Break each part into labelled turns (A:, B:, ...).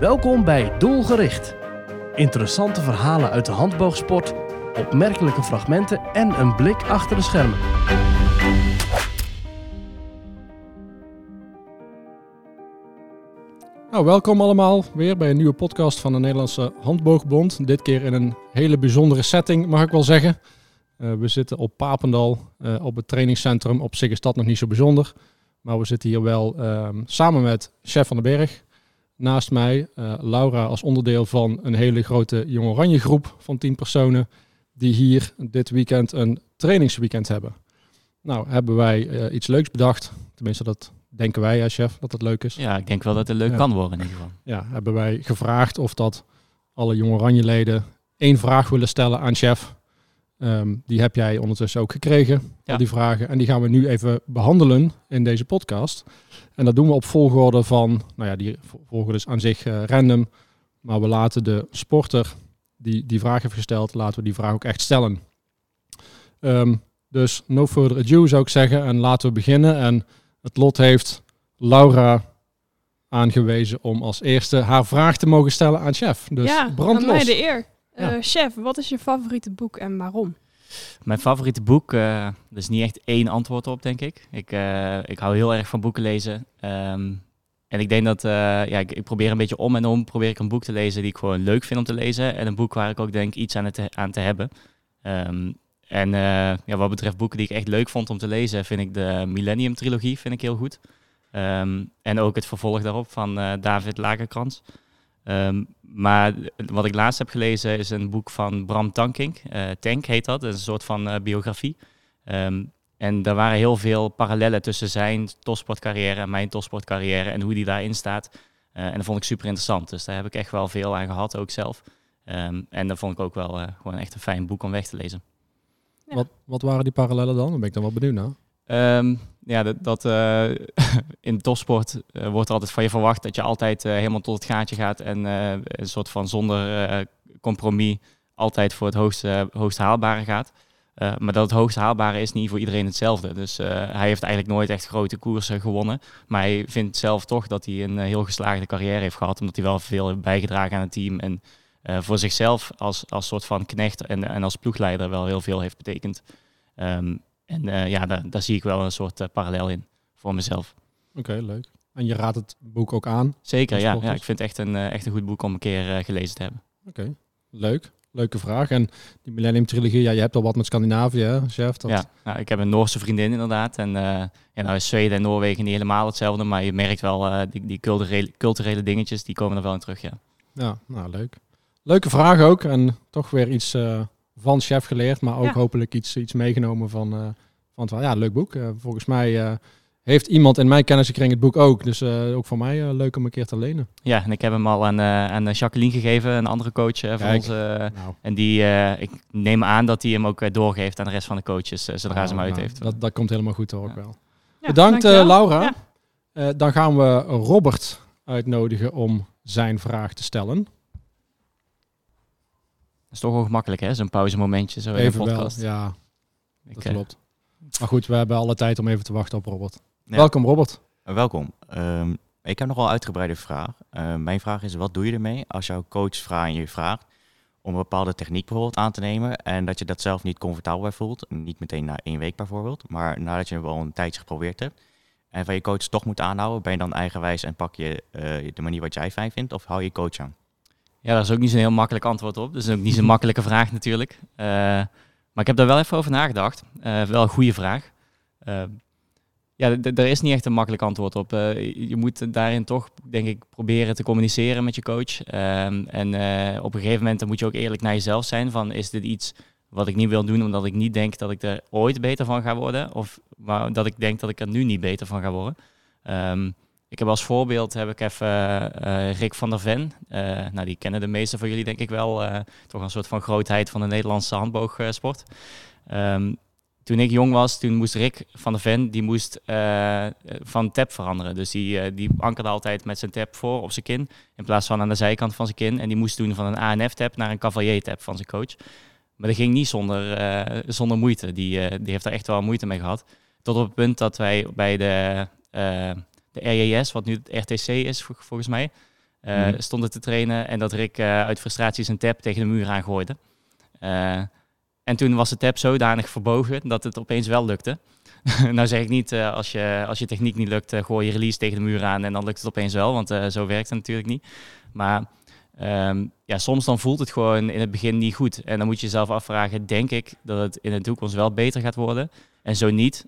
A: Welkom bij Doelgericht. Interessante verhalen uit de handboogsport, opmerkelijke fragmenten en een blik achter de schermen.
B: Nou, welkom allemaal weer bij een nieuwe podcast van de Nederlandse Handboogbond. Dit keer in een hele bijzondere setting, mag ik wel zeggen. Uh, we zitten op Papendal, uh, op het trainingscentrum. Op dat nog niet zo bijzonder. Maar we zitten hier wel uh, samen met Chef van den Berg. Naast mij uh, Laura als onderdeel van een hele grote Jong Oranje groep van 10 personen. Die hier dit weekend een trainingsweekend hebben. Nou, hebben wij iets leuks bedacht. Tenminste, dat denken wij, als chef, dat het leuk is.
C: Ja, ik denk wel dat het leuk kan worden in ieder geval.
B: Ja, hebben wij gevraagd of dat alle Jong Oranje leden één vraag willen stellen aan chef. Um, die heb jij ondertussen ook gekregen, ja. al die vragen. En die gaan we nu even behandelen in deze podcast. En dat doen we op volgorde van, nou ja, die volgorde is aan zich uh, random. Maar we laten de sporter die die vraag heeft gesteld, laten we die vraag ook echt stellen. Um, dus no further ado zou ik zeggen. En laten we beginnen. En het lot heeft Laura aangewezen om als eerste haar vraag te mogen stellen aan chef. Dus
D: ja,
B: brand los.
D: mij de eer. Ja. Uh, chef, wat is je favoriete boek en waarom?
C: Mijn favoriete boek, uh, er is niet echt één antwoord op, denk ik. Ik, uh, ik hou heel erg van boeken lezen. Um, en ik denk dat, ja, ik, ik, probeer een beetje om en om, probeer ik een boek te lezen die ik gewoon leuk vind om te lezen. En een boek waar ik ook denk iets aan, het, aan te hebben. Um, en ja, wat betreft boeken die ik echt leuk vond om te lezen, vind ik de Millennium Trilogie vind ik heel goed. Um, en ook het vervolg daarop van David Lagerkrans. Um, maar wat ik laatst heb gelezen is een boek van Bram Tankink. Uh, Tank heet dat. Dat is een soort van uh, biografie. Um, en er waren heel veel parallellen tussen zijn topsportcarrière en mijn topsportcarrière en hoe die daarin staat. Uh, en dat vond ik super interessant. Dus daar heb ik echt wel veel aan gehad, ook zelf. Um, en dat vond ik ook wel gewoon echt een fijn boek om weg te lezen.
B: Ja. Wat, wat waren die parallellen dan? Dan ben ik dan wel benieuwd naar.
C: Ja, dat, dat uh, in topsport uh, wordt er altijd van je verwacht dat je altijd uh, helemaal tot het gaatje gaat en een soort van zonder compromis altijd voor het hoogste, hoogst haalbare gaat. maar dat het hoogst haalbare is niet voor iedereen hetzelfde. Dus hij heeft eigenlijk nooit echt grote koersen gewonnen. Maar hij vindt zelf toch dat hij een heel geslaagde carrière heeft gehad. Omdat hij wel veel heeft bijgedragen aan het team. En voor zichzelf als, als soort van knecht en, en als ploegleider wel heel veel heeft betekend. Um, en uh, ja, daar, daar, zie ik wel een soort uh, parallel in voor mezelf.
B: Oké, okay, leuk. En je raadt het boek ook aan?
C: Zeker, ja, ja. Ik vind het echt een, uh, echt een goed boek om een keer gelezen te hebben.
B: Oké, okay. leuk. Leuke vraag. En die Millennium Trilogie, ja, je hebt al wat met Scandinavië, hè, chef? Dat...
C: Ja, nou, ik heb een Noorse vriendin inderdaad. En ja, nou is Zweden en Noorwegen niet helemaal hetzelfde, maar je merkt wel die, die culturele, culturele dingetjes, die komen er wel in terug, ja.
B: Ja, nou leuk. Leuke vraag ook. En toch weer iets van chef geleerd, maar ook ja. hopelijk iets, iets meegenomen van want ja, leuk boek. Uh, volgens mij uh, heeft iemand in mijn kennissenkring het boek ook. Dus uh, ook voor mij leuk om een keer te lenen.
C: Ja, en ik heb hem al aan, aan Jacqueline gegeven, een andere coach van ons. Nou. En die, ik neem aan dat hij hem ook doorgeeft aan de rest van de coaches, zodra
B: oh,
C: ze hem uit
B: nou,
C: heeft.
B: Dat, dat komt helemaal goed hoor, ja. wel. Ja, Bedankt Laura. Ja. dan gaan we Robert uitnodigen om zijn vraag te stellen.
C: Is toch wel gemakkelijk hè, zo'n pauzemomentje zo
B: Even
C: in een podcast.
B: Wel, ja, dat ik, klopt. Maar goed, we hebben alle tijd om even te wachten op Robert. Ja. Welkom Robert.
E: Uh, welkom. Um, ik heb nog wel een uitgebreide vraag. Uh, mijn vraag is, wat doe je ermee als jouw coach vraagt je vraagt om een bepaalde techniek bijvoorbeeld aan te nemen en dat je dat zelf niet comfortabel bij voelt, niet meteen na één week bijvoorbeeld, maar nadat je wel een tijdje geprobeerd hebt en van je coach toch moet aanhouden, ben je dan eigenwijs en pak je uh, de manier wat jij fijn vindt of hou je coach aan?
C: Ja, daar is ook niet zo'n heel makkelijk antwoord op. Is ook niet zo'n makkelijke vraag natuurlijk. Uh, maar ik heb daar wel even over nagedacht. Uh, wel een goede vraag. Uh, ja, er is niet echt een makkelijk antwoord op. Je moet daarin toch, denk ik, proberen te communiceren met je coach. Um, en op een gegeven moment dan moet je ook eerlijk naar jezelf zijn. Van, is dit iets wat ik niet wil doen omdat ik niet denk dat ik er ooit beter van ga worden? Of dat ik denk dat ik er nu niet beter van ga worden? Um, ik heb als voorbeeld heb ik even uh, Rick van der Ven. Uh, nou, die kennen de meeste van jullie denk ik wel. Uh, toch een soort van grootheid van de Nederlandse handboogsport. Um, toen ik jong was, toen moest Rick van der Ven, die moest van tap veranderen. Dus die, die ankerde altijd met zijn tap voor op zijn kin, in plaats van aan de zijkant van zijn kin. En die moest toen van een ANF-tap naar een Cavalier-tap van zijn coach. Maar dat ging niet zonder, zonder moeite. Die, die heeft er echt wel moeite mee gehad. Tot op het punt dat wij bij de de RJS, wat nu het RTC is volgens mij. eh,
E: Mhm.
C: stonden te trainen en dat Rick eh, uit frustratie zijn tap tegen de muur aangooide. Eh, en toen was de tap zodanig verbogen dat het opeens wel lukte. nou zeg ik niet, als, je, als je techniek niet lukt, gooi je release tegen de muur aan en dan lukt het opeens wel, want zo werkt het natuurlijk niet. Maar ehm, ja, soms dan voelt het gewoon in het begin niet goed. En dan moet je jezelf afvragen, denk ik dat het in de toekomst wel beter gaat worden? En zo niet,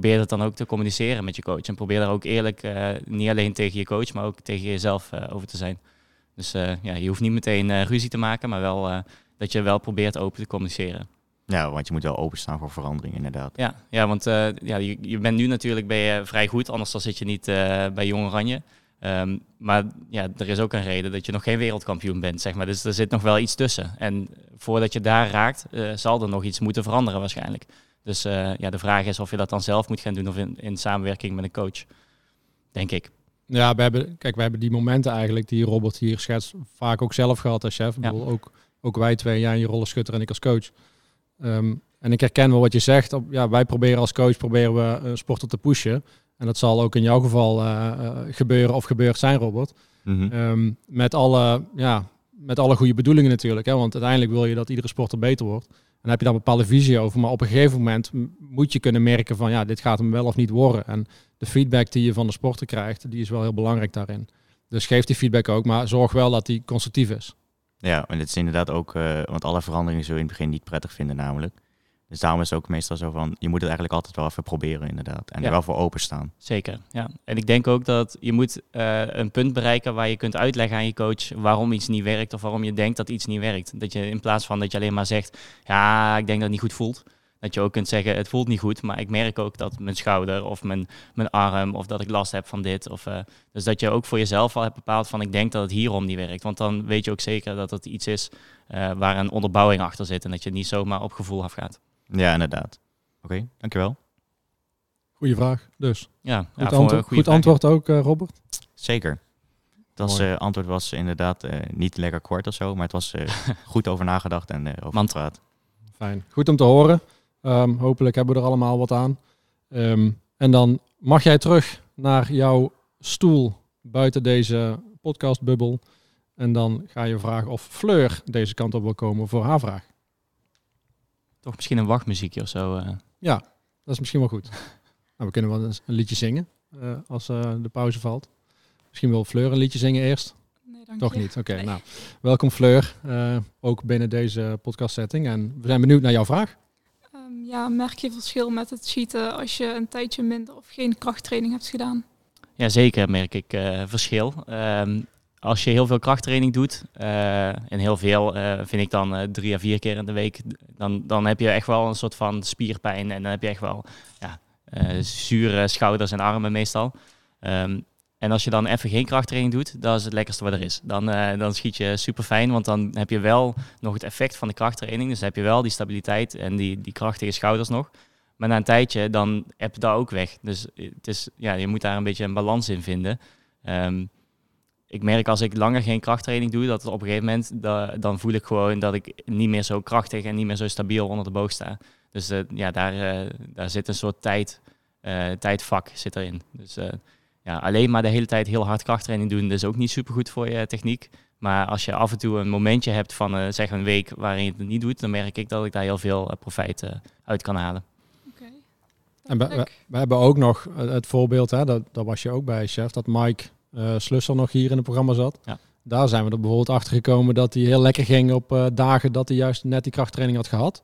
C: probeer het dan ook te communiceren met je coach. En probeer daar ook eerlijk, eh, niet alleen tegen je coach, maar ook tegen jezelf eh, over te zijn. Dus eh, ja, je hoeft niet meteen ruzie te maken, maar wel dat je wel probeert open te communiceren.
E: Ja, want je moet wel openstaan voor verandering, inderdaad.
C: Ja, ja want ja, je, je bent nu natuurlijk ben je vrij goed, anders dan zit je niet bij Jong Oranje. Ehm, maar ja, er is ook een reden dat je nog geen wereldkampioen bent, zeg maar. Dus er zit nog wel iets tussen. En voordat je daar raakt, zal er nog iets moeten veranderen waarschijnlijk. Dus eh, ja, de vraag is of je dat dan zelf moet gaan doen of in, in samenwerking met een coach. Denk ik.
B: Ja, we hebben, kijk, we hebben die momenten eigenlijk die Robert hier schetst vaak ook zelf gehad als chef. Ik bedoel, ook, ook wij twee, jij in je rollen schutter en ik als coach. Ehm, en ik herken wel wat je zegt. Op, ja, wij proberen als coach proberen we een sporter te pushen. En dat zal ook in jouw geval eh, eh, gebeuren of gebeurd zijn, Robert.
E: Mhm.
B: Ehm, met, alle, ja, met alle goede bedoelingen natuurlijk. Hè? Want uiteindelijk wil je dat iedere sporter beter wordt. Dan heb je daar een bepaalde visie over. Maar op een gegeven moment moet je kunnen merken van ja, dit gaat hem wel of niet worden. En de feedback die je van de sporter krijgt, die is wel heel belangrijk daarin. Dus geef die feedback ook, maar zorg wel dat die constructief is.
E: Ja, en het is inderdaad ook, eh, want alle veranderingen zul je in het begin niet prettig vinden namelijk. Dus daarom is het ook meestal zo van, je moet het eigenlijk altijd wel even proberen inderdaad. En
C: Ja.
E: er wel voor openstaan.
C: Zeker, ja. En ik denk ook dat je moet eh, een punt bereiken waar je kunt uitleggen aan je coach waarom iets niet werkt of waarom je denkt dat iets niet werkt. Dat je in plaats van dat je alleen maar zegt, ja, ik denk dat het niet goed voelt. Dat je ook kunt zeggen, het voelt niet goed, maar ik merk ook dat mijn schouder of mijn, mijn arm of dat ik last heb van dit. Of, eh, dus dat je ook voor jezelf al hebt bepaald van, ik denk dat het hierom niet werkt. Want dan weet je ook zeker dat het iets is eh, waar een onderbouwing achter zit en dat je niet zomaar op gevoel afgaat.
E: Ja, inderdaad. Oké, dankjewel.
B: Goeie vraag. Dus
C: Ja,
B: goed,
C: ja,
B: antwoord, goed
C: vraag.
B: antwoord ook, eh, Robert.
E: Zeker. Dat eh, antwoord was inderdaad eh, niet lekker kort of zo, maar het was goed over nagedacht en over
C: Mantra.
E: gepraat.
B: Fijn. Goed om te horen. Ehm, hopelijk hebben we er allemaal wat aan. Ehm, en dan mag jij terug naar jouw stoel buiten deze podcastbubbel. En dan ga je vragen of Fleur deze kant op wil komen voor haar vraag.
C: Toch misschien een wachtmuziekje of zo. eh.
B: Ja, dat is misschien wel goed. Nou, we kunnen wel eens een liedje zingen eh, als eh, de pauze valt. Misschien wil Fleur een liedje zingen eerst.
D: Nee, dank
B: Toch
D: je.
B: niet? Oké,
D: Nee.
B: nou. Welkom Fleur, eh, ook binnen deze podcastsetting. En we zijn benieuwd naar jouw vraag.
D: Ehm, ja, merk je verschil met het cheaten als je een tijdje minder of geen krachttraining hebt gedaan?
C: Ja, zeker merk ik eh, verschil. Ehm, als je heel veel krachttraining doet, eh, en heel veel eh, vind ik dan eh, drie à vier keer in de week, dan, dan heb je echt wel een soort van spierpijn en dan heb je echt wel ja, zure schouders en armen meestal. Ehm, en als je dan even geen krachttraining doet, dat is het lekkerste wat er is. Dan, dan schiet je super fijn, want dan heb je wel nog het effect van de krachttraining. Dus dan heb je wel die stabiliteit en die, die krachtige schouders nog. Maar na een tijdje, dan heb je dat ook weg. Dus het is, ja, je moet daar een beetje een balans in vinden. Ehm, ik merk als ik langer geen krachttraining doe, dat op een gegeven moment, da- dan voel ik gewoon dat ik niet meer zo krachtig en niet meer zo stabiel onder de boog sta. Dus eh, ja, daar, eh, daar zit een soort tijd, eh, tijdvak zit erin. Dus eh, ja, alleen maar de hele tijd heel hard krachttraining doen, dat is ook niet super goed voor je techniek. Maar als je af en toe een momentje hebt van eh, zeg een week waarin je het niet doet, dan merk ik dat ik daar heel veel profijt eh, uit kan halen.
D: Oké.
B: En we, we, hebben ook nog het voorbeeld, hè, dat, daar was je ook bij, chef, dat Mike Slusser nog hier in het programma zat.
C: Ja.
B: Daar zijn we er bijvoorbeeld achter gekomen dat hij heel lekker ging op eh, dagen dat hij juist net die krachttraining had gehad.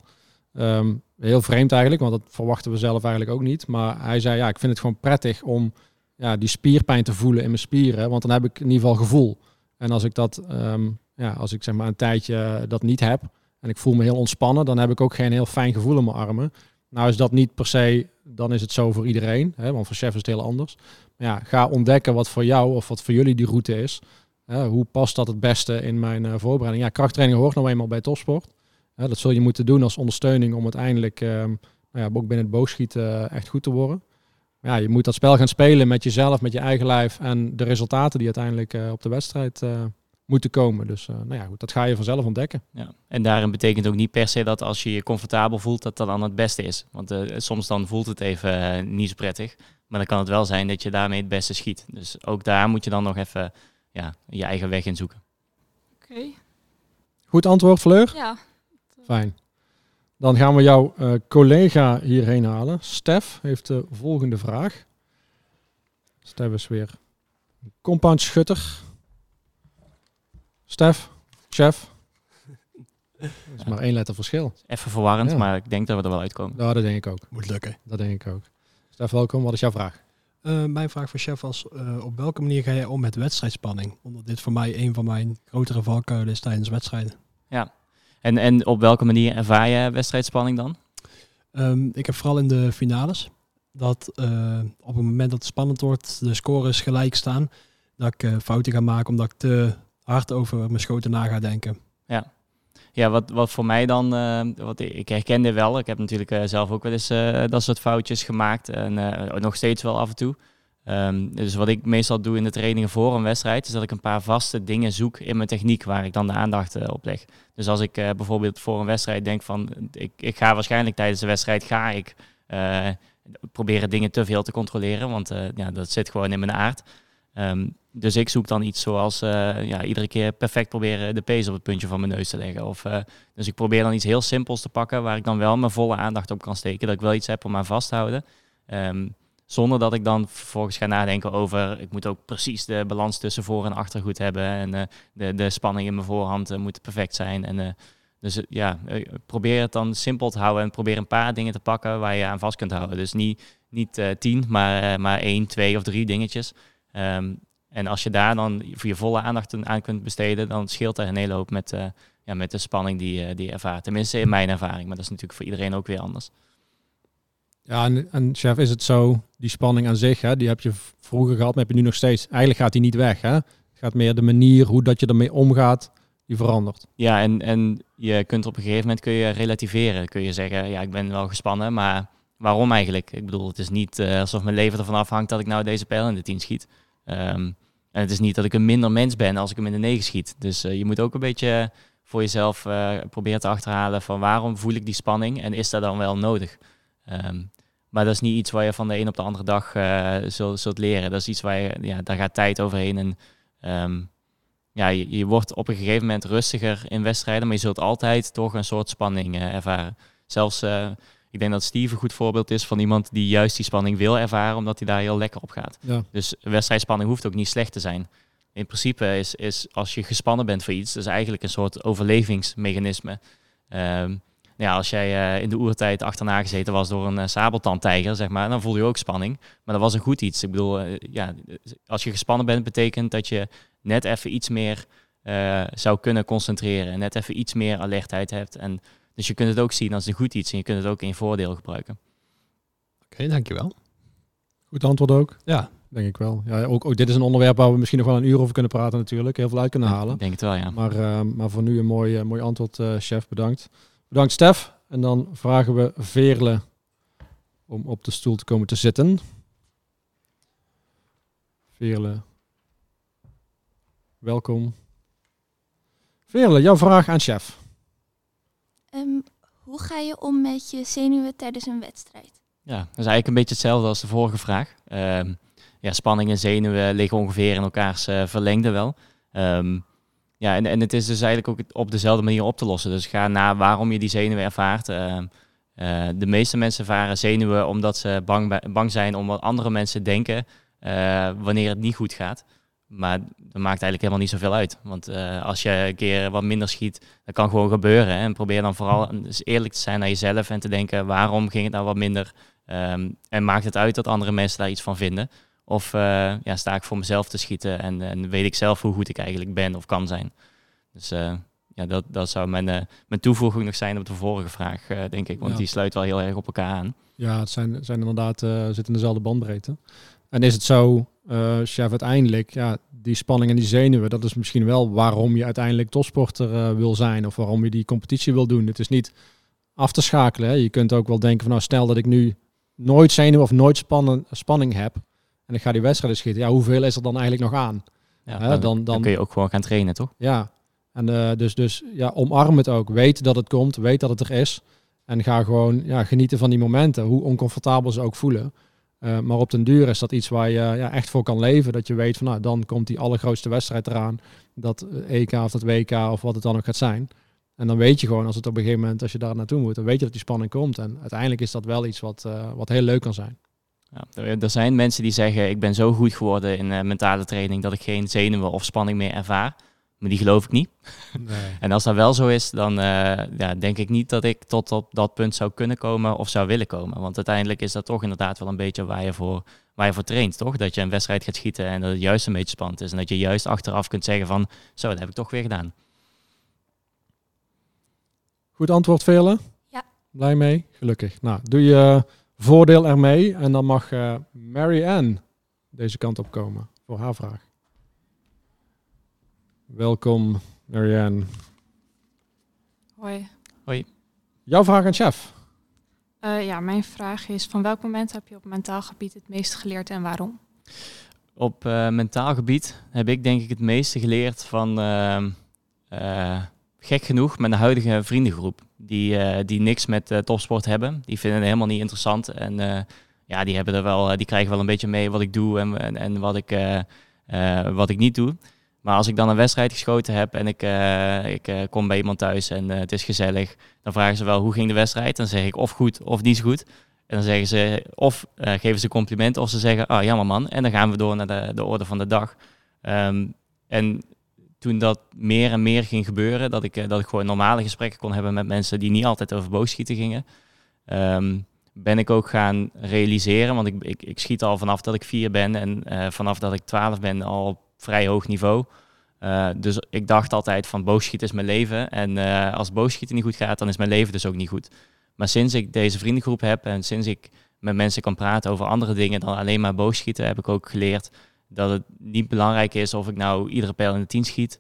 B: Ehm, heel vreemd eigenlijk, want dat verwachten we zelf eigenlijk ook niet. Maar hij zei, ja, ik vind het gewoon prettig om ja, die spierpijn te voelen in mijn spieren, want dan heb ik in ieder geval gevoel. En als ik dat, ehm, ja, als ik zeg maar een tijdje dat niet heb en ik voel me heel ontspannen, dan heb ik ook geen heel fijn gevoel in mijn armen. Nou is dat niet per se, dan is het zo voor iedereen, hè, want voor chef is het heel anders. Maar ja, ga ontdekken wat voor jou of wat voor jullie die route is. Hè, hoe past dat het beste in mijn eh, voorbereiding? Ja, krachttraining hoort nou eenmaal bij topsport. Hè, dat zul je moeten doen als ondersteuning om uiteindelijk ehm, nou ja, ook binnen het boogschieten eh, echt goed te worden. Maar ja, je moet dat spel gaan spelen met jezelf, met je eigen lijf en de resultaten die uiteindelijk eh, op de wedstrijd moeten komen. Dus eh, nou ja, goed, dat ga je vanzelf ontdekken.
C: Ja. En daarin betekent ook niet per se dat als je je comfortabel voelt, dat dat dan het beste is. Want eh, soms dan voelt het even eh, niet zo prettig. Maar dan kan het wel zijn dat je daarmee het beste schiet. Dus ook daar moet je dan nog even ja, je eigen weg in zoeken.
D: Oké.
B: Goed antwoord, Fleur?
D: Ja.
B: Fijn. Dan gaan we jouw eh, collega hierheen halen. Stef heeft de volgende vraag. Stef is weer een compound schutter. Stef, chef. Er is maar één letter verschil.
C: Even verwarrend,
B: Ja.
C: maar ik denk dat we er wel uitkomen.
B: Ja, dat denk ik ook.
F: Moet lukken.
B: Dat denk ik ook. Stef, welkom. Wat is jouw vraag?
F: Eh, mijn vraag voor chef was, eh, op welke manier ga jij om met wedstrijdspanning? Omdat dit voor mij een van mijn grotere valkuilen is tijdens wedstrijden.
C: En, en op welke manier ervaar je wedstrijdspanning dan?
F: Ehm, ik heb vooral in de finales dat eh, op het moment dat het spannend wordt, de scores gelijk staan, dat ik eh, fouten ga maken omdat ik te over mijn schoten na ga denken.
C: Ja, wat, wat voor mij dan, eh, wat ik, ik herken dit wel. Ik heb natuurlijk eh, zelf ook wel eens eh, dat soort foutjes gemaakt. En nog steeds wel af en toe. Ehm, dus wat ik meestal doe in de trainingen voor een wedstrijd, is dat ik een paar vaste dingen zoek in mijn techniek waar ik dan de aandacht op leg. Dus als ik bijvoorbeeld voor een wedstrijd denk van, ik, ik ga waarschijnlijk tijdens de wedstrijd, ga ik proberen dingen te veel te controleren, want ja, dat zit gewoon in mijn aard. Ehm, dus ik zoek dan iets zoals eh, ja, iedere keer perfect proberen de pees op het puntje van mijn neus te leggen. Of, eh, dus ik probeer dan iets heel simpels te pakken waar ik dan wel mijn volle aandacht op kan steken. Dat ik wel iets heb om aan vast te houden. Ehm, zonder dat ik dan vervolgens ga nadenken over, ik moet ook precies de balans tussen voor en achter goed hebben. En eh, de, de spanning in mijn voorhand moet perfect zijn. En, dus ja, probeer het dan simpel te houden en probeer een paar dingen te pakken waar je aan vast kunt houden. Dus niet, niet tien, maar, maar één, twee of drie dingetjes. Ehm, en als je daar dan voor je volle aandacht aan kunt besteden, dan scheelt er een hele hoop met, eh, ja, met de spanning die, die je ervaart. Tenminste in mijn ervaring, maar dat is natuurlijk voor iedereen ook weer anders.
B: Ja, en, en chef, is het zo, die spanning aan zich, hè, die heb je vroeger gehad, maar heb je nu nog steeds. Eigenlijk gaat die niet weg. Hè? Het gaat meer de manier hoe dat je ermee omgaat, die verandert.
C: Ja, en, en je kunt op een gegeven moment kun je relativeren. Kun je zeggen, ja, ik ben wel gespannen, maar waarom eigenlijk? Ik bedoel, het is niet eh, alsof mijn leven ervan afhangt dat ik nou deze pijl in de 10 schiet. Ehm, en het is niet dat ik een minder mens ben als ik hem in de 9 schiet. Dus eh, je moet ook een beetje voor jezelf eh, proberen te achterhalen van waarom voel ik die spanning en is dat dan wel nodig? Ehm, maar dat is niet iets waar je van de een op de andere dag eh, zult, zult leren. Dat is iets waar je, ja, daar gaat tijd overheen. En ehm, ja, je, je wordt op een gegeven moment rustiger in wedstrijden, maar je zult altijd toch een soort spanning ervaren. Zelfs, ik denk dat Steve een goed voorbeeld is van iemand die juist die spanning wil ervaren, omdat hij daar heel lekker op gaat.
B: Ja.
C: Dus wedstrijdspanning hoeft ook niet slecht te zijn. In principe is, is als je gespannen bent voor iets, dat is eigenlijk een soort overlevingsmechanisme. Ehm, ja, als jij eh, in de oertijd achterna gezeten was door een uh, sabeltandtijger, zeg maar, dan voel je ook spanning. Maar dat was een goed iets. Ik bedoel, eh, ja, als je gespannen bent, betekent dat je net even iets meer eh, zou kunnen concentreren. En net even iets meer alertheid hebt. En, dus je kunt het ook zien als een goed iets en je kunt het ook in je voordeel gebruiken.
F: Oké, dankjewel.
B: Goed antwoord ook,
F: Ja,
B: denk ik wel. Ja, ook, ook dit is een onderwerp waar we misschien nog wel een uur over kunnen praten natuurlijk. Heel veel uit kunnen halen.
C: Ik denk het wel, ja.
B: Maar, eh, maar voor nu een mooi, eh, mooi antwoord, eh, chef. Bedankt. Bedankt, Stef. En dan vragen we Veerle om op de stoel te komen te zitten. Veerle, welkom. Veerle, jouw vraag aan chef.
G: Ehm, hoe ga je om met je zenuwen tijdens een wedstrijd?
C: Ja, dat is eigenlijk een beetje hetzelfde als de vorige vraag. Ehm, ja, spanning en zenuwen liggen ongeveer in elkaars eh, verlengde wel. Ehm, ja, en, en het is dus eigenlijk ook op dezelfde manier op te lossen. Dus ga na waarom je die zenuwen ervaart. Eh, de meeste mensen ervaren zenuwen omdat ze bang, bang zijn om wat andere mensen denken eh, wanneer het niet goed gaat. Maar dat maakt eigenlijk helemaal niet zoveel uit. Want eh, als je een keer wat minder schiet, dat kan gewoon gebeuren. Hè? En probeer dan vooral dus eerlijk te zijn naar jezelf en te denken waarom ging het nou wat minder? Ehm, en maakt het uit dat andere mensen daar iets van vinden? Of eh, ja, sta ik voor mezelf te schieten en, en weet ik zelf hoe goed ik eigenlijk ben of kan zijn? Dus eh, ja, dat, dat zou mijn, mijn toevoeging nog zijn op de vorige vraag, denk ik. Want
B: Ja.
C: die sluit wel heel erg op elkaar aan.
B: Ja, het zijn, zijn inderdaad, zitten in dezelfde bandbreedte. En is het zo, eh, chef, uiteindelijk, ja, die spanning en die zenuwen, dat is misschien wel waarom je uiteindelijk topsporter eh, wil zijn of waarom je die competitie wil doen. Het is niet af te schakelen. Hè. Je kunt ook wel denken van, nou, stel dat ik nu nooit zenuwen of nooit spannen, spanning heb en ik ga die wedstrijden schieten. Ja, hoeveel is er dan eigenlijk nog aan?
C: Ja, dan,
B: dan- dan-
C: kun je ook gewoon gaan trainen, toch?
B: Ja, en eh, dus, dus ja, omarm het ook. Weet dat het komt, weet dat het er is. En ga gewoon ja, genieten van die momenten, hoe oncomfortabel ze ook voelen. Eh, maar op den duur is dat iets waar je ja, echt voor kan leven. Dat je weet van nou, dan komt die allergrootste wedstrijd eraan. Dat EK of dat WK of wat het dan ook gaat zijn. En dan weet je gewoon als het op een gegeven moment, als je daar naartoe moet, dan weet je dat die spanning komt. En uiteindelijk is dat wel iets wat, wat heel leuk kan zijn.
C: Ja, er zijn mensen die zeggen, ik ben zo goed geworden in mentale training dat ik geen zenuwen of spanning meer ervaar. Maar die geloof ik niet. Nee. en als dat wel zo is, dan uh, ja, denk ik niet dat ik tot op dat punt zou kunnen komen of zou willen komen. Want uiteindelijk is dat toch inderdaad wel een beetje waar je voor, waar je voor traint, toch? Dat je een wedstrijd gaat schieten en dat het juist een beetje spannend is. En dat je juist achteraf kunt zeggen van, zo, dat heb ik toch weer gedaan.
B: Goed antwoord, Vele?
G: Ja.
B: Blij mee? Gelukkig. Nou, doe je voordeel ermee en dan mag uh, Mary Ann deze kant op komen voor haar vraag. Welkom, Marianne.
H: Hoi.
C: Hoi.
B: Jouw vraag aan chef.
H: Uh, ja, mijn vraag is: van welk moment heb je op mentaal gebied het meest geleerd en waarom?
C: Op uh, mentaal gebied heb ik denk ik het meeste geleerd van, uh, gek genoeg, mijn huidige vriendengroep. Die, die niks met topsport hebben. Die vinden het helemaal niet interessant. En ja, die, hebben er wel, die krijgen wel een beetje mee wat ik doe en, en, en wat, ik, wat ik niet doe. Maar als ik dan een wedstrijd geschoten heb en ik, uh, ik uh, kom bij iemand thuis en uh, het is gezellig, dan vragen ze wel hoe ging de wedstrijd. Dan zeg ik of goed of niet goed. En dan zeggen ze of geven ze compliment of ze zeggen, ah oh, jammer man. En dan gaan we door naar de, de orde van de dag. Um, en toen dat meer en meer ging gebeuren, dat ik, dat ik gewoon normale gesprekken kon hebben met mensen die niet altijd over boogschieten gingen, um, ben ik ook gaan realiseren, want ik, ik, ik schiet al vanaf dat ik vier ben en vanaf dat ik twaalf ben al vrij hoog niveau. Uh, dus ik dacht altijd van boogschieten is mijn leven. En uh, als boogschieten niet goed gaat, dan is mijn leven dus ook niet goed. Maar sinds ik deze vriendengroep heb en sinds ik met mensen kan praten over andere dingen dan alleen maar boogschieten, heb ik ook geleerd dat het niet belangrijk is of ik nou iedere pijl in de tien schiet.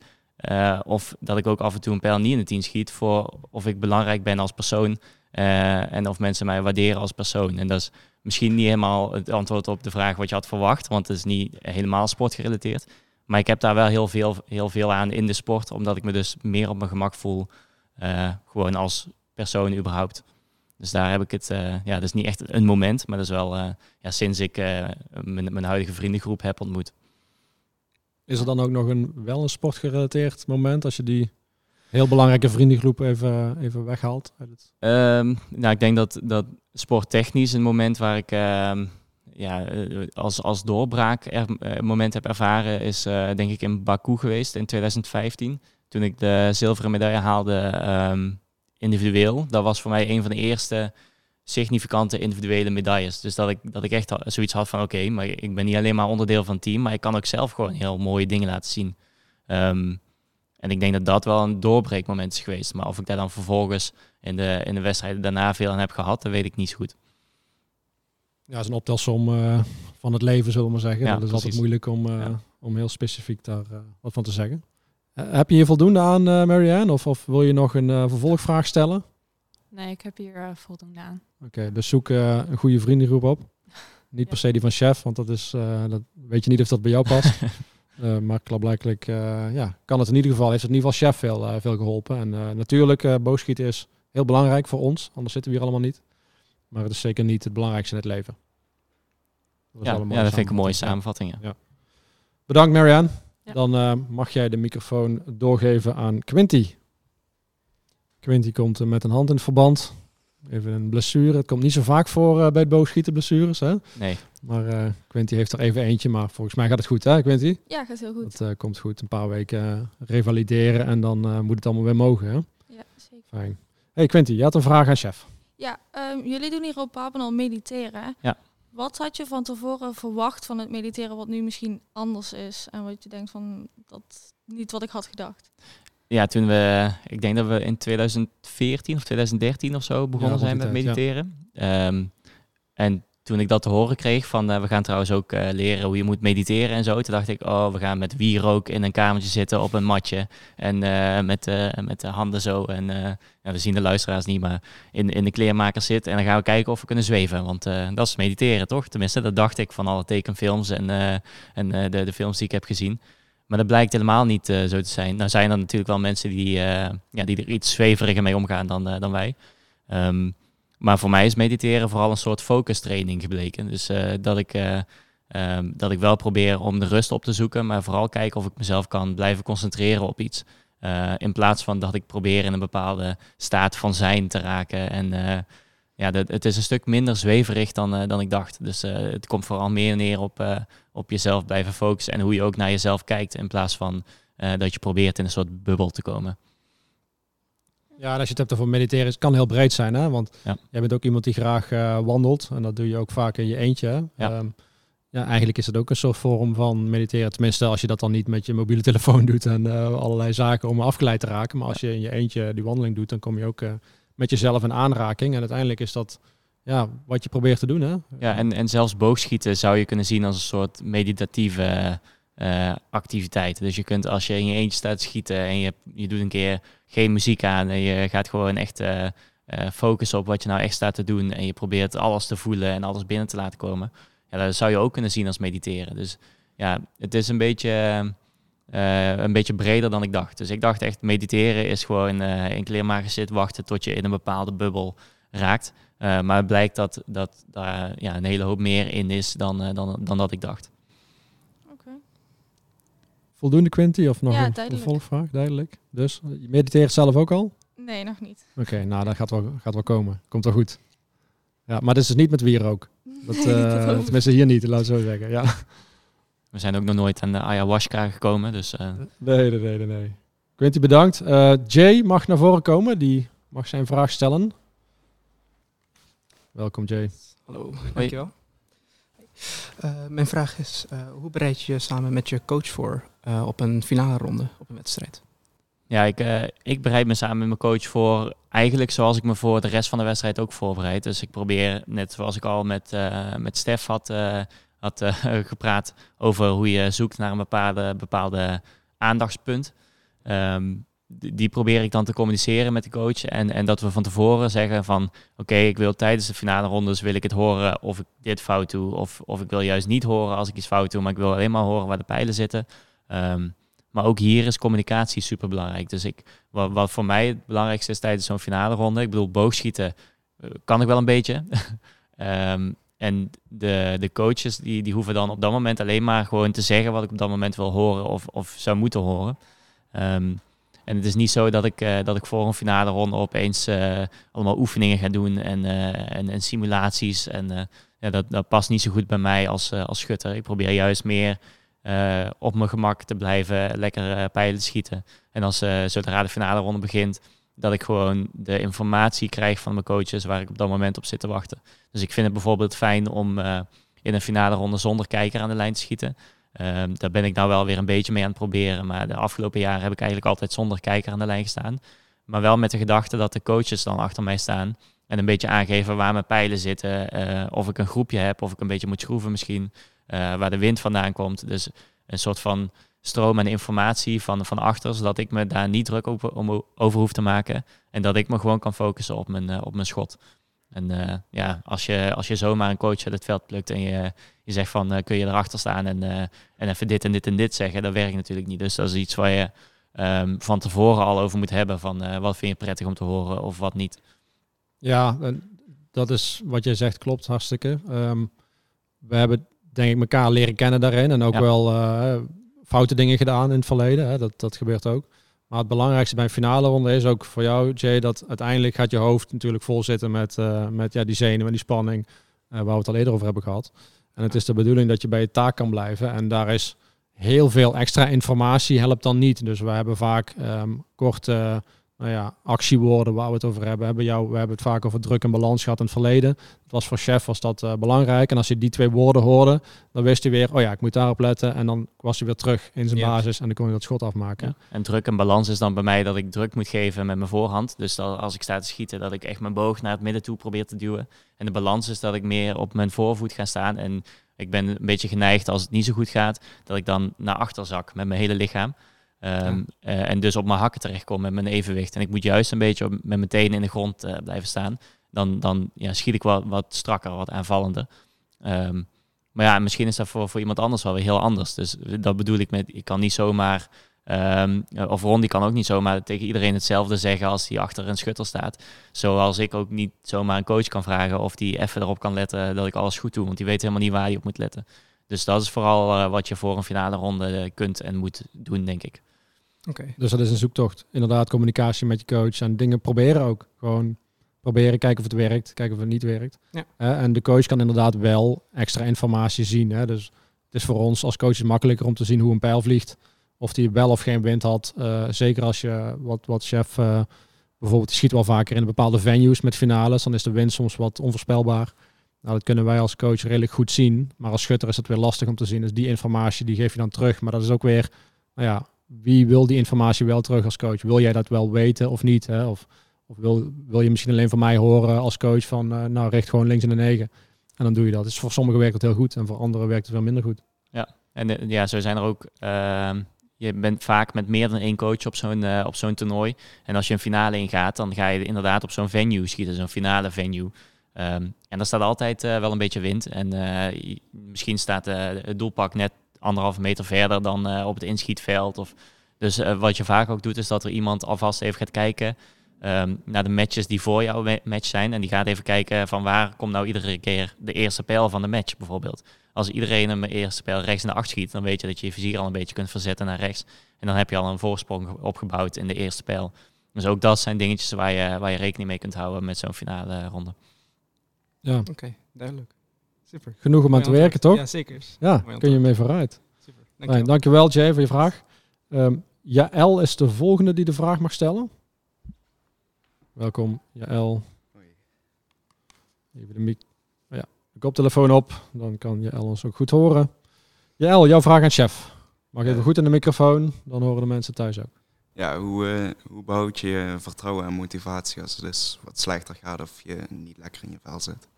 C: Uh, of dat ik ook af en toe een pijl niet in de tien schiet. Voor of ik belangrijk ben als persoon. en of mensen mij waarderen als persoon. En dat is misschien niet helemaal het antwoord op de vraag wat je had verwacht. Want het is niet helemaal sportgerelateerd. Maar ik heb daar wel heel veel, heel veel aan in de sport, omdat ik me dus meer op mijn gemak voel, uh, gewoon als persoon überhaupt. Dus daar heb ik het, uh, ja, dat is niet echt een moment, maar dat is wel uh, ja, sinds ik mijn, mijn huidige vriendengroep heb ontmoet.
B: Is er dan ook nog een, wel een sportgerelateerd moment als je die heel belangrijke vriendengroep even, even weghaalt?
C: Um, nou, ik denk dat, dat sporttechnisch een moment waar ik ehm, ja, eh, als, als doorbraak uh, moment heb ervaren, is uh, denk ik in Baku geweest in 2015. Toen ik de zilveren medaille haalde um, individueel. Dat was voor mij een van de eerste significante individuele medailles. Dus dat ik, dat ik echt zoiets had van oké, maar ik ben niet alleen maar onderdeel van het team, maar ik kan ook zelf gewoon heel mooie dingen laten zien. Um, en ik denk dat dat wel een doorbreekmoment is geweest. Maar of ik daar dan vervolgens in de, in de wedstrijden daarna veel aan heb gehad, dat weet ik niet zo goed.
B: Ja, het is een optelsom uh, van het leven, zullen we maar zeggen. Ja, dat is altijd moeilijk om, uh, ja. om heel specifiek daar uh, wat van te zeggen. heb je hier voldoende aan, Marianne? Of, of wil je nog een vervolgvraag stellen?
H: Nee, ik heb hier voldoende aan.
B: Oké, okay, dus zoek een goede vriendengroep op. Niet per se die van chef, want dat is, dat weet je niet of dat bij jou past. maar klaarblijkelijk ja, kan het in ieder geval, heeft het in ieder geval chef veel, veel geholpen. En natuurlijk, boogschieten is heel belangrijk voor ons, anders zitten we hier allemaal niet. Maar het is zeker niet het belangrijkste in het leven.
C: Dat ja, ja, dat vind ik een mooie samenvatting. Ja.
B: Bedankt Marianne. Dan uh, mag jij de microfoon doorgeven aan Quinty. Quinty komt uh, met een hand in het verband. Even een blessure. Het komt niet zo vaak voor uh, bij het boogschieten blessures. Hè?
C: Nee.
B: Maar Quinty heeft er even eentje. Maar volgens mij gaat het goed hè Quinty?
G: Ja, gaat heel goed.
B: Het komt goed. Een paar weken revalideren en dan moet het allemaal weer mogen. Hè?
G: Ja, zeker.
B: Fijn. Hey Quinty, je had een vraag aan chef.
G: Ja, um, jullie doen hier op Papenal mediteren.
C: Ja.
G: Wat had je van tevoren verwacht van het mediteren wat nu misschien anders is? En wat je denkt van, dat niet wat ik had gedacht?
C: Ja, toen we, ik denk dat we in 2014 of 2013 of zo begonnen zijn met mediteren. Ja. Um, en toen ik dat te horen kreeg van uh, we gaan trouwens ook uh, leren hoe je moet mediteren en zo. Toen dacht ik, oh, we gaan met wierook in een kamertje zitten op een matje. En uh, met, met de handen zo. En we zien de luisteraars niet, maar in, in de kleermaker zit. En dan gaan we kijken of we kunnen zweven. Want dat is mediteren, toch? Tenminste, dat dacht ik van alle tekenfilms en, en de, de films die ik heb gezien. Maar dat blijkt helemaal niet zo te zijn. Nou zijn er natuurlijk wel mensen die, ja, die er iets zweveriger mee omgaan dan, dan wij. Um, maar voor mij is mediteren vooral een soort focus training gebleken. Dus eh, dat, ik, eh, ehm, dat ik wel probeer om de rust op te zoeken, maar vooral kijken of ik mezelf kan blijven concentreren op iets. Eh, in plaats van dat ik probeer in een bepaalde staat van zijn te raken. En ja, dat, het is een stuk minder zweverig dan, dan ik dacht. Dus het komt vooral meer neer op, op jezelf blijven focussen en hoe je ook naar jezelf kijkt. In plaats van dat je probeert in een soort bubbel te komen.
B: Ja, en als je het hebt over mediteren, het kan heel breed zijn, hè? Want ja. jij bent ook iemand die graag uh, wandelt en dat doe je ook vaak in je eentje. Ja. Um, ja, eigenlijk is het ook een soort vorm van mediteren. Tenminste, als je dat dan niet met je mobiele telefoon doet en uh, allerlei zaken om afgeleid te raken. Maar als je in je eentje die wandeling doet, dan kom je ook uh, met jezelf in aanraking. En uiteindelijk is dat ja, wat je probeert te doen. Hè?
C: Ja, en, en zelfs boogschieten zou je kunnen zien als een soort meditatieve uh, activiteiten. Dus je kunt als je in je eentje staat schieten en je, je doet een keer geen muziek aan en je gaat gewoon echt uh, focussen op wat je nou echt staat te doen en je probeert alles te voelen en alles binnen te laten komen. Ja, dat zou je ook kunnen zien als mediteren. Dus ja, het is een beetje, een beetje breder dan ik dacht. Dus ik dacht echt mediteren is gewoon in kleermaker zitten wachten tot je in een bepaalde bubbel raakt. maar het blijkt dat, dat daar ja, een hele hoop meer in is dan, dan, dan dat ik dacht.
B: Voldoende, Quinty? Of nog een vervolgvraag? Duidelijk. Dus, je mediteert zelf ook al?
G: Nee, nog niet.
B: Oké, nou, dat gaat wel, gaat wel komen. Komt wel goed. Ja, maar dit is dus niet met wierook. Dat, uh, dat tenminste hier niet, laat zo zeggen. Ja.
C: We zijn ook nog nooit aan de ayahuasca gekomen, dus... Uh...
B: Nee, nee, nee, nee. Quinty, bedankt. Uh, Jay mag naar voren komen. Die mag zijn vraag stellen. Welkom, Jay.
I: Hallo, dankjewel. Uh, mijn vraag is, uh, hoe bereid je je samen met je coach voor uh, op een finale ronde, op een wedstrijd?
C: Ja, ik, ik bereid me samen met mijn coach voor eigenlijk zoals ik me voor de rest van de wedstrijd ook voorbereid. Dus ik probeer, net zoals ik al met, met Stef had, had gepraat, over hoe je zoekt naar een bepaalde, bepaalde aandachtspunt. Um, die probeer ik dan te communiceren met de coach. En, en dat we van tevoren zeggen van oké, ik wil tijdens de finale rondes wil ik het horen of ik dit fout doe. Of, of ik wil juist niet horen als ik iets fout doe, maar ik wil alleen maar horen waar de pijlen zitten. Ehm, maar ook hier is communicatie super belangrijk. Dus ik, wat, voor mij het belangrijkste is tijdens zo'n finale ronde, ik bedoel, boogschieten uh, kan ik wel een beetje. um, en de, de coaches die, die hoeven dan op dat moment alleen maar gewoon te zeggen wat ik op dat moment wil horen of, of zou moeten horen. Um, en het is niet zo dat ik, uh, dat ik voor een finale ronde opeens uh, allemaal oefeningen ga doen en, uh, en, en, simulaties. En ja, dat, dat past niet zo goed bij mij als, als schutter. Ik probeer juist meer op mijn gemak te blijven, lekker pijlen schieten. En als zodra de finale ronde begint, dat ik gewoon de informatie krijg van mijn coaches waar ik op dat moment op zit te wachten. Dus ik vind het bijvoorbeeld fijn om in een finale ronde zonder kijker aan de lijn te schieten. Um, daar ben ik nou wel weer een beetje mee aan het proberen. Maar de afgelopen jaren heb ik eigenlijk altijd zonder kijker aan de lijn gestaan. Maar wel met de gedachte dat de coaches dan achter mij staan. En een beetje aangeven waar mijn pijlen zitten. Uh, of ik een groepje heb, of ik een beetje moet schroeven misschien. Uh, waar de wind vandaan komt. Dus een soort van stroom en informatie van, van achter. Zodat ik me daar niet druk over, over hoef te maken. En dat ik me gewoon kan focussen op mijn, uh, op mijn schot. En uh, ja, als je, als je zomaar een coach uit het veld plukt en je, je zegt van uh, kun je erachter staan en, uh, en even dit en dit en dit zeggen, dat werkt natuurlijk niet. Dus dat is iets waar je um, van tevoren al over moet hebben van wat vind je prettig om te horen of wat niet.
B: Ja, dat is wat jij zegt, klopt hartstikke. Um, we hebben denk ik elkaar leren kennen daarin en ook ja. wel foute dingen gedaan in het verleden. Hè? Dat, dat gebeurt ook. Maar het belangrijkste bij een finale ronde is ook voor jou, Jay, dat uiteindelijk gaat je hoofd natuurlijk vol zitten met, uh, met ja, die zenuwen en die spanning, uh, waar we het al eerder over hebben gehad. En het is de bedoeling dat je bij je taak kan blijven. En daar is heel veel extra informatie helpt dan niet. Dus we hebben vaak um, korte nou ja, actiewoorden waar we het over hebben. Hebben jou, we hebben het vaak over druk en balans gehad in het verleden. Dat was voor chef was dat uh, belangrijk. En als je die twee woorden hoorde, dan wist hij weer, oh ja, ik moet daarop letten. En dan was hij weer terug in zijn basis en dan kon je dat schot afmaken. Ja.
C: En druk en balans is dan bij mij dat ik druk moet geven met mijn voorhand. Dus dat als ik sta te schieten, dat ik echt mijn boog naar het midden toe probeer te duwen. En de balans is dat ik meer op mijn voorvoet ga staan. En ik ben een beetje geneigd als het niet zo goed gaat, dat ik dan naar achter zak met mijn hele lichaam. Ja. uh, en dus op mijn hakken terechtkom met mijn evenwicht. En ik moet juist een beetje met mijn tenen in de grond uh, blijven staan. Dan, dan ja, schiet ik wat, wat strakker, wat aanvallender. Um, maar ja, misschien is dat voor, voor iemand anders wel weer heel anders. Dus dat bedoel ik met, ik kan niet zomaar Ehm, of Ron die kan ook niet zomaar tegen iedereen hetzelfde zeggen als hij achter een schutter staat. Zoals ik ook niet zomaar een coach kan vragen of die even erop kan letten dat ik alles goed doe. Want die weet helemaal niet waar hij op moet letten. Dus dat is vooral eh, wat je voor een finale ronde kunt en moet doen, denk ik.
B: Dus dat is een zoektocht. Inderdaad, communicatie met je coach en dingen proberen ook. Gewoon proberen, kijken of het werkt, kijken of het niet werkt. Ja. en de coach kan inderdaad wel extra informatie zien. Hè? Dus het is voor ons als coaches makkelijker om te zien hoe een pijl vliegt. Of die wel of geen wind had. Uh, zeker als je, wat, wat chef, uh, bijvoorbeeld, die schiet wel vaker in bepaalde venues met finales. Dan is de wind soms wat onvoorspelbaar. Nou, dat kunnen wij als coach redelijk goed zien. Maar als schutter is het weer lastig om te zien. Dus die informatie die geef je dan terug. Maar dat is ook weer, nou ja, wie wil die informatie wel terug als coach? Wil jij dat wel weten of niet? Hè? Of, of wil, wil je misschien alleen van mij horen als coach van, uh, nou, richt gewoon links in de negen. En dan doe je dat. Dus voor sommigen werkt het heel goed en voor anderen werkt het veel minder goed.
C: Ja, en ja, zo zijn er ook ehm, je bent vaak met meer dan één coach op zo'n uh, op zo'n toernooi. En als je een finale ingaat, dan ga je inderdaad op zo'n venue schieten, zo'n finale venue. Um, en daar staat altijd wel een beetje wind. En misschien staat het doelpak net anderhalve meter verder dan op het inschietveld. Of, dus wat je vaak ook doet, is dat er iemand alvast even gaat kijken um, naar de matches die voor jouw match zijn. En die gaat even kijken van waar komt nou iedere keer de eerste pijl van de match bijvoorbeeld als iedereen hem eerste spel rechts naar acht schiet, dan weet je dat je je vizier al een beetje kunt verzetten naar rechts. En dan heb je al een voorsprong opgebouwd in de eerste spel. Dus ook dat zijn dingetjes waar je, waar je rekening mee kunt houden met zo'n finale ronde.
B: Ja.
I: Oké, duidelijk. Super.
B: Genoeg om aan te werken, toch?
I: Ja, zeker.
B: Ja, kun je mee vooruit. Super. Dankjewel. dankjewel Jay voor je vraag. Um, Jaël is de volgende die de vraag mag stellen. Welkom, Jaël. Even de mic de koptelefoon op, dan kan je El ons ook goed horen. El, jouw vraag aan chef. Mag even goed in de microfoon, dan horen de mensen thuis ook.
J: Ja, hoe, uh, hoe behoud je je vertrouwen en motivatie als het dus wat slechter gaat of je niet lekker in je vel zit?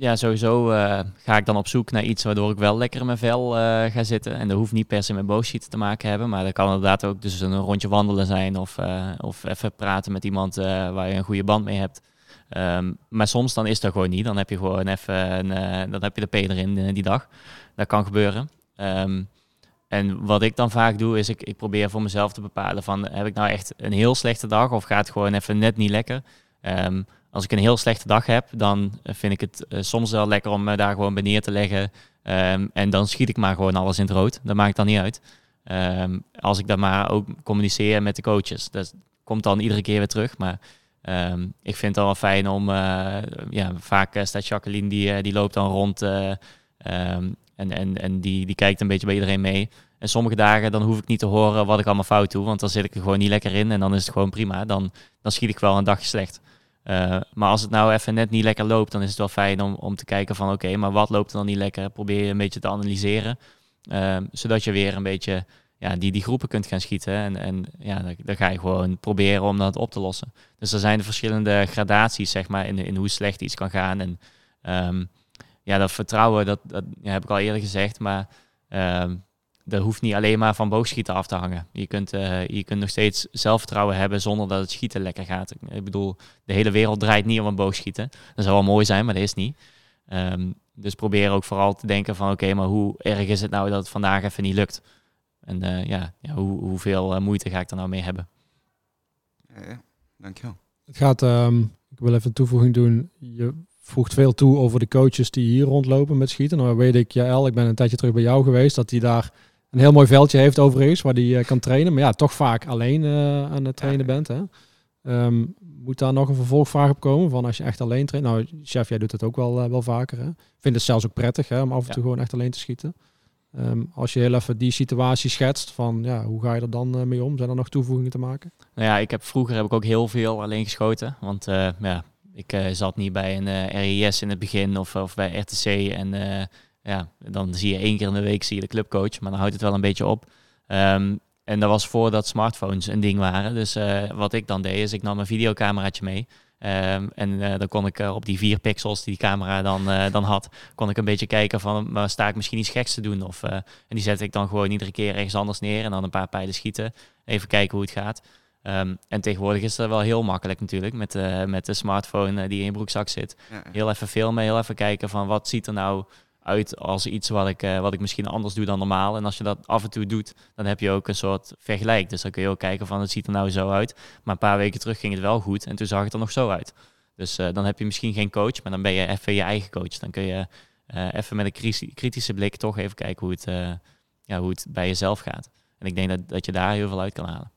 C: Ja, sowieso uh, ga ik dan op zoek naar iets waardoor ik wel lekker in mijn vel uh, ga zitten. En dat hoeft niet per se met boogschieten te maken hebben, maar dat kan inderdaad ook dus een rondje wandelen zijn of, of even praten met iemand waar je een goede band mee hebt. Um, maar soms dan is dat gewoon niet. Dan heb je gewoon even een, dan heb je de P erin die dag. Dat kan gebeuren. Um, en wat ik dan vaak doe, is ik, ik probeer voor mezelf te bepalen van heb ik nou echt een heel slechte dag of gaat het gewoon even net niet lekker. Um, als ik een heel slechte dag heb, dan vind ik het uh, soms wel lekker om me daar gewoon bij neer te leggen. en dan schiet ik maar gewoon alles in het rood. Dat maakt dan niet uit. als ik dan maar ook communiceer met de coaches. Dat komt dan iedere keer weer terug. Maar Um, ik vind het wel fijn om, ja, vaak staat Jacqueline, die, die loopt dan rond en, en, en die, die kijkt een beetje bij iedereen mee. En sommige dagen dan hoef ik niet te horen wat ik allemaal fout doe, want dan zit ik er gewoon niet lekker in en dan is het gewoon prima. Dan, dan schiet ik wel een dagje slecht. Maar als het nou even net niet lekker loopt, dan is het wel fijn om, om te kijken van oké, maar wat loopt er dan niet lekker? Probeer je een beetje te analyseren, ehm, zodat je weer een beetje ja, die, die groepen kunt gaan schieten. En, en ja, dan, ga je gewoon proberen om dat op te lossen. Dus er zijn de verschillende gradaties, zeg maar, in, in hoe slecht iets kan gaan. En um, ja, dat vertrouwen, dat, dat ja, heb ik al eerder gezegd, maar um, dat hoeft niet alleen maar van boogschieten af te hangen. Je kunt, uh, je kunt nog steeds zelfvertrouwen hebben zonder dat het schieten lekker gaat. Ik bedoel, de hele wereld draait niet om een boogschieten. Dat zou wel mooi zijn, maar dat is niet. Um, dus probeer ook vooral te denken van oké, maar hoe erg is het nou dat het vandaag even niet lukt? En uh, ja, ja hoe, hoeveel uh, moeite ga ik er nou mee hebben?
J: Ja, ja. dankjewel.
B: Het gaat, um, ik wil even een toevoeging doen. Je voegt veel toe over de coaches die hier rondlopen met schieten. Nou weet ik, Jaël, ik ben een tijdje terug bij jou geweest, dat hij daar een heel mooi veldje heeft overigens, waar hij uh, kan trainen. Maar ja, toch vaak alleen aan het trainen bent. Hè? Um, moet daar nog een vervolgvraag op komen? Van als je echt alleen traint. Nou, chef, jij doet het ook wel, wel vaker. Hè? Vind het zelfs ook prettig hè, om af en toe gewoon echt alleen te schieten. Um, als je heel even die situatie schetst, van ja, hoe ga je er dan mee om? Zijn er nog toevoegingen te maken?
C: Nou ja, ik heb, vroeger heb ik ook heel veel alleen geschoten. Want ja, ik zat niet bij een RIS in het begin of, of bij RTC. En ja, dan zie je één keer in de week zie je de clubcoach, maar dan houdt het wel een beetje op. Um, en dat was voordat smartphones een ding waren. Dus wat ik dan deed, is ik nam een videocameraatje mee. Um, en uh, dan kon ik uh, op die vier pixels die die camera dan, dan had, kon ik een beetje kijken van, maar sta ik misschien iets geks te doen? Of, en die zette ik dan gewoon iedere keer ergens anders neer en dan een paar pijlen schieten. Even kijken hoe het gaat. Um, en tegenwoordig is dat wel heel makkelijk natuurlijk met, met de smartphone die in je broekzak zit. Ja. Heel even filmen, heel even kijken van wat ziet er nou uit als iets wat ik, eh, wat ik misschien anders doe dan normaal. En als je dat af en toe doet, dan heb je ook een soort vergelijk. Dus dan kun je ook kijken van het ziet er nou zo uit. Maar een paar weken terug ging het wel goed en toen zag het er nog zo uit. Dus eh, dan heb je misschien geen coach, maar dan ben je even je eigen coach. Dan kun je eh, even met een kritische blik toch even kijken hoe het, ja, hoe het bij jezelf gaat. En ik denk dat, dat je daar heel veel uit kan halen.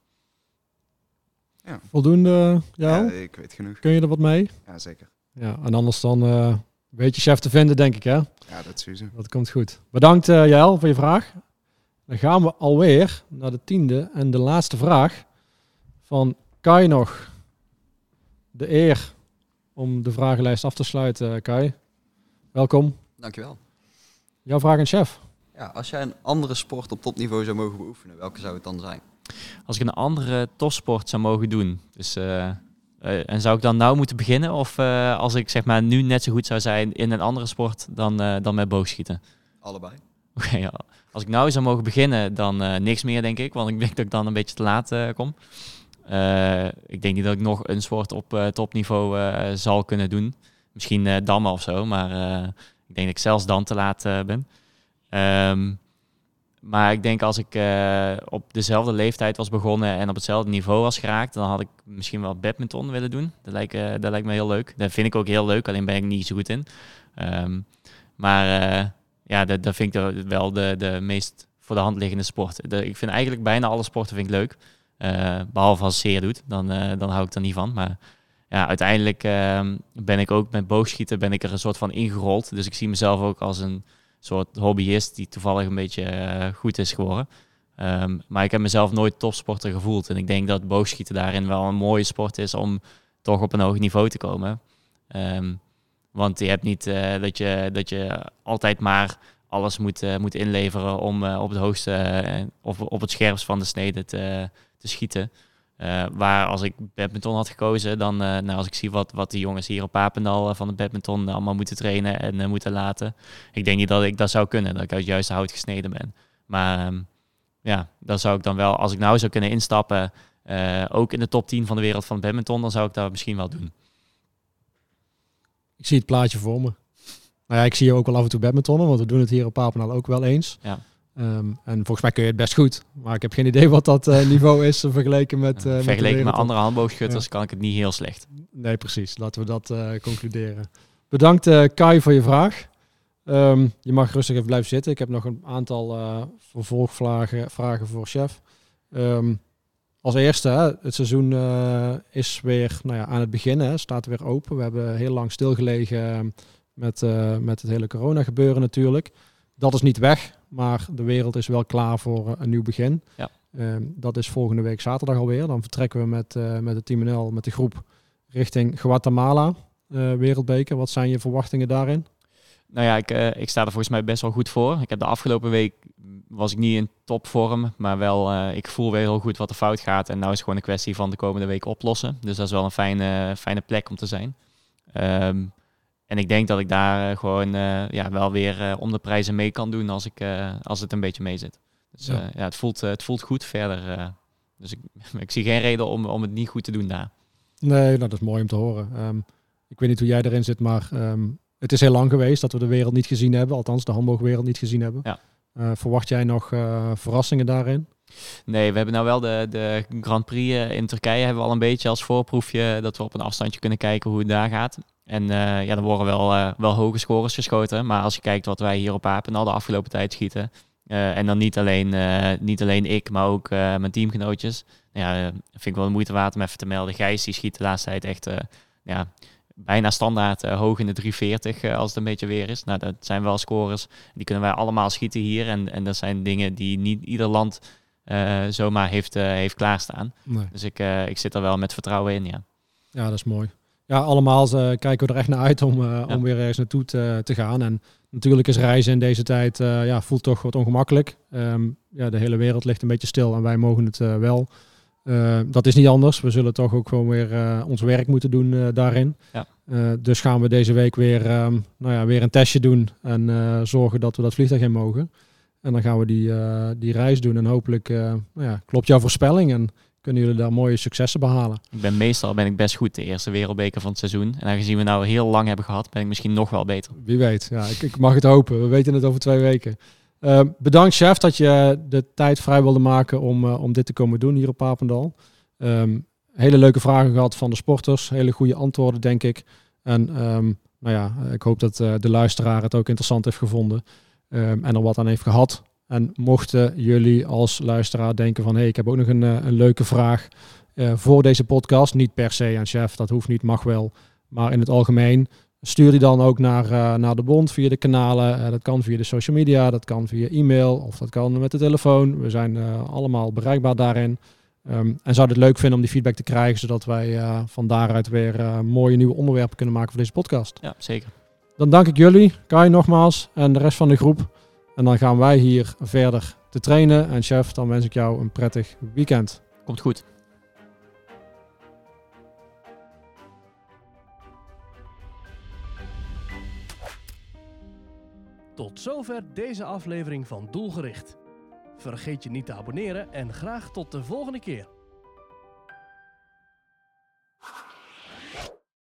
B: Ja. Voldoende,
J: ja, ik weet genoeg.
B: Kun je er wat mee?
J: Ja, zeker.
B: Ja, en anders dan uh, weet je chef te vinden, denk ik, hè?
J: Ja, dat is sowieso.
B: Dat komt goed. Bedankt, uh, Jael, voor je vraag. Dan gaan we alweer naar de tiende en de laatste vraag van Kai nog. De eer om de vragenlijst af te sluiten, Kai. Welkom.
K: Dankjewel.
B: Jouw vraag aan chef.
K: Ja, als jij een andere sport op topniveau zou mogen beoefenen, welke zou het dan zijn?
C: Als ik een andere topsport zou mogen doen, dus, uh, en zou ik dan nou moeten beginnen? Of uh, als ik zeg maar nu net zo goed zou zijn in een andere sport dan, dan met boogschieten?
K: Allebei.
C: Oké, ja. Als ik nou zou mogen beginnen, dan niks meer denk ik. Want ik denk dat ik dan een beetje te laat kom. ik denk niet dat ik nog een sport op topniveau zal kunnen doen. Misschien dammen of zo, maar ik denk dat ik zelfs dan te laat ben. Um, maar ik denk als ik uh, op dezelfde leeftijd was begonnen en op hetzelfde niveau was geraakt, dan had ik misschien wel badminton willen doen. Dat lijkt, uh, dat lijkt me heel leuk. Dat vind ik ook heel leuk, alleen ben ik niet zo goed in. Um, maar uh, ja, dat, dat vind ik wel de, de meest voor de hand liggende sport. Ik vind eigenlijk bijna alle sporten vind ik leuk. behalve als zeer doet, dan, dan hou ik er niet van. Maar ja, uiteindelijk ehm, ben ik ook met boogschieten ben ik er een soort van ingerold. Dus ik zie mezelf ook als een soort hobbyist die toevallig een beetje uh, goed is geworden. Um, maar ik heb mezelf nooit topsporter gevoeld. En ik denk dat boogschieten daarin wel een mooie sport is om toch op een hoog niveau te komen. Um, want je hebt niet uh, dat, je, dat je altijd maar alles moet, uh, moet inleveren om op het hoogste of op het scherpst van de snede te, te schieten. Uh, waar als ik badminton had gekozen, dan uh, nou, als ik zie wat, wat die jongens hier op Papendal uh, van de badminton allemaal moeten trainen en moeten laten. Ik denk niet dat ik dat zou kunnen, dat ik uit juiste hout gesneden ben. Maar um, ja, dan zou ik dan wel, als ik nou zou kunnen instappen, ook in de top 10 van de wereld van badminton, dan zou ik dat misschien wel doen.
B: Ik zie het plaatje voor me. Nou ja, ik zie je ook wel af en toe badmintonnen, want we doen het hier op Papendal ook wel eens.
C: Ja.
B: Um, en volgens mij kun je het best goed. Maar ik heb geen idee wat dat uh, niveau is vergeleken met...
C: Uh, vergeleken met, met andere handboogschutters ja. kan ik het niet heel slecht.
B: Nee, precies. Laten we dat uh, concluderen. Bedankt Kai voor je vraag. Um, je mag rustig even blijven zitten. Ik heb nog een aantal vervolgvragen vragen voor chef. Um, als eerste, hè, het seizoen is weer nou ja, aan het beginnen. Staat weer open. We hebben heel lang stilgelegen met, met het hele corona gebeuren natuurlijk. Dat is niet weg. Maar de wereld is wel klaar voor eh, een nieuw begin.
C: Ja.
B: Ehm, dat is volgende week zaterdag alweer. Dan vertrekken we met, uh, met het Team NL, met de groep, richting Guatemala, uh, wereldbeker. Wat zijn je verwachtingen daarin?
C: Nou ja, ik, uh, ik sta er volgens mij best wel goed voor. Ik heb de afgelopen week was ik niet in topvorm, maar wel, ik voel weer heel goed wat er fout gaat. En nou is het gewoon een kwestie van de komende week oplossen. Dus dat is wel een fijne, fijne plek om te zijn. Um, en ik denk dat ik daar uh, gewoon uh, ja, wel weer uh, om de prijzen mee kan doen als, ik, als het een beetje mee zit. Dus ja, ja het, voelt, het voelt goed verder. dus ik, ik zie geen reden om, om het niet goed te doen daar.
B: Nee, nou, dat is mooi om te horen. Um, ik weet niet hoe jij erin zit, maar um, het is heel lang geweest dat we de wereld niet gezien hebben. Althans, de handboogwereld niet gezien hebben.
C: Ja.
B: verwacht jij nog verrassingen daarin?
C: Nee, we hebben nou wel de, de Grand Prix in Turkije hebben we al een beetje als voorproefje dat we op een afstandje kunnen kijken hoe het daar gaat. En uh, ja, er worden wel, uh, wel hoge scores geschoten. Maar als je kijkt wat wij hier op Apen de afgelopen tijd schieten. Uh, en dan niet alleen, niet alleen ik, maar ook mijn teamgenootjes. Ja, vind ik wel de moeite waard om even te melden. Gijs die schiet de laatste tijd echt ja, bijna standaard hoog in de 340 als het een beetje weer is. Nou, dat zijn wel scores. Die kunnen wij allemaal schieten hier. En, en dat zijn dingen die niet ieder land zomaar heeft, heeft klaarstaan. Nee. Dus ik, ik zit er wel met vertrouwen in, ja.
B: Ja, dat is mooi ja, allemaal kijken we er echt naar uit om, uh, om weer ergens naartoe te, te, gaan. En natuurlijk is reizen in deze tijd, uh, ja, voelt toch wat ongemakkelijk. Um, ja, de hele wereld ligt een beetje stil en wij mogen het wel. dat is niet anders. We zullen toch ook gewoon weer ons werk moeten doen daarin.
C: Ja.
B: dus gaan we deze week weer, um, nou ja, weer een testje doen en zorgen dat we dat vliegtuig in mogen. En dan gaan we die, die reis doen en hopelijk nou ja, klopt jouw voorspelling en kunnen jullie daar mooie successen behalen.
C: Ik ben meestal ben ik best goed de eerste wereldbeker van het seizoen. En aangezien we nou heel lang hebben gehad, ben ik misschien nog wel beter.
B: Wie weet, ja, ik, ik mag het hopen. We weten het over twee weken. Uh, bedankt chef dat je de tijd vrij wilde maken om, uh, om dit te komen doen hier op Papendal. Um, hele leuke vragen gehad van de sporters. Hele goede antwoorden, denk ik. En um, nou ja, ik hoop dat uh, de luisteraar het ook interessant heeft gevonden. Um, en er wat aan heeft gehad. En mochten jullie als luisteraar denken van... hé, hey, ik heb ook nog een, een leuke vraag voor deze podcast. Niet per se aan chef, dat hoeft niet, mag wel. Maar in het algemeen Stuur die dan ook naar, uh, naar de bond via de kanalen. Uh, dat kan via de social media, dat kan via e-mail of dat kan met de telefoon. We zijn allemaal bereikbaar daarin. Um, en zou het leuk vinden om die feedback te krijgen, zodat wij van daaruit weer mooie nieuwe onderwerpen kunnen maken voor deze podcast.
C: Ja, zeker.
B: Dan dank ik jullie, Kai nogmaals en de rest van de groep. En dan gaan wij hier verder te trainen. En chef, dan wens ik jou een prettig weekend.
C: Komt goed.
A: Tot zover deze aflevering van Doelgericht. Vergeet je niet te abonneren en graag tot de volgende keer.